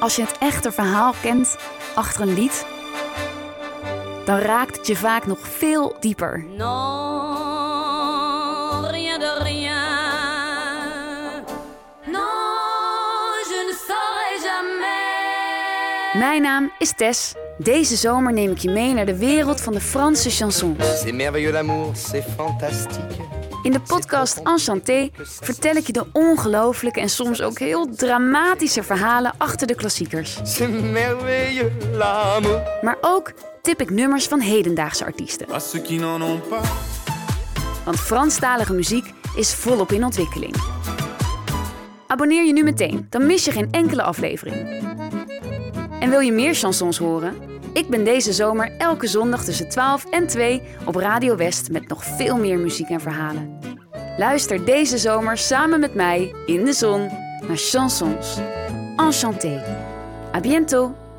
als je het echte verhaal kent achter een lied, dan raakt het je vaak nog veel dieper. Non, rien de rien. Non, je ne saurais jamais. Mijn naam is Tess. Deze zomer neem ik je mee naar de wereld van de Franse chansons. C'est merveilleux l'amour, c'est fantastique. In de podcast Enchanté vertel ik je de ongelooflijke en soms ook heel dramatische verhalen achter de klassiekers. C'est merveilleux l'amour. Maar ook tip ik nummers van hedendaagse artiesten. À ceux qui n'en ont pas. Want Franstalige muziek is volop in ontwikkeling. Abonneer je nu meteen, dan mis je geen enkele aflevering. En wil je meer chansons horen? Ik ben deze zomer elke zondag tussen 12 en 2 op Radio West met nog veel meer muziek en verhalen. Luister deze zomer samen met mij in de zon naar chansons. Enchanté. À bientôt!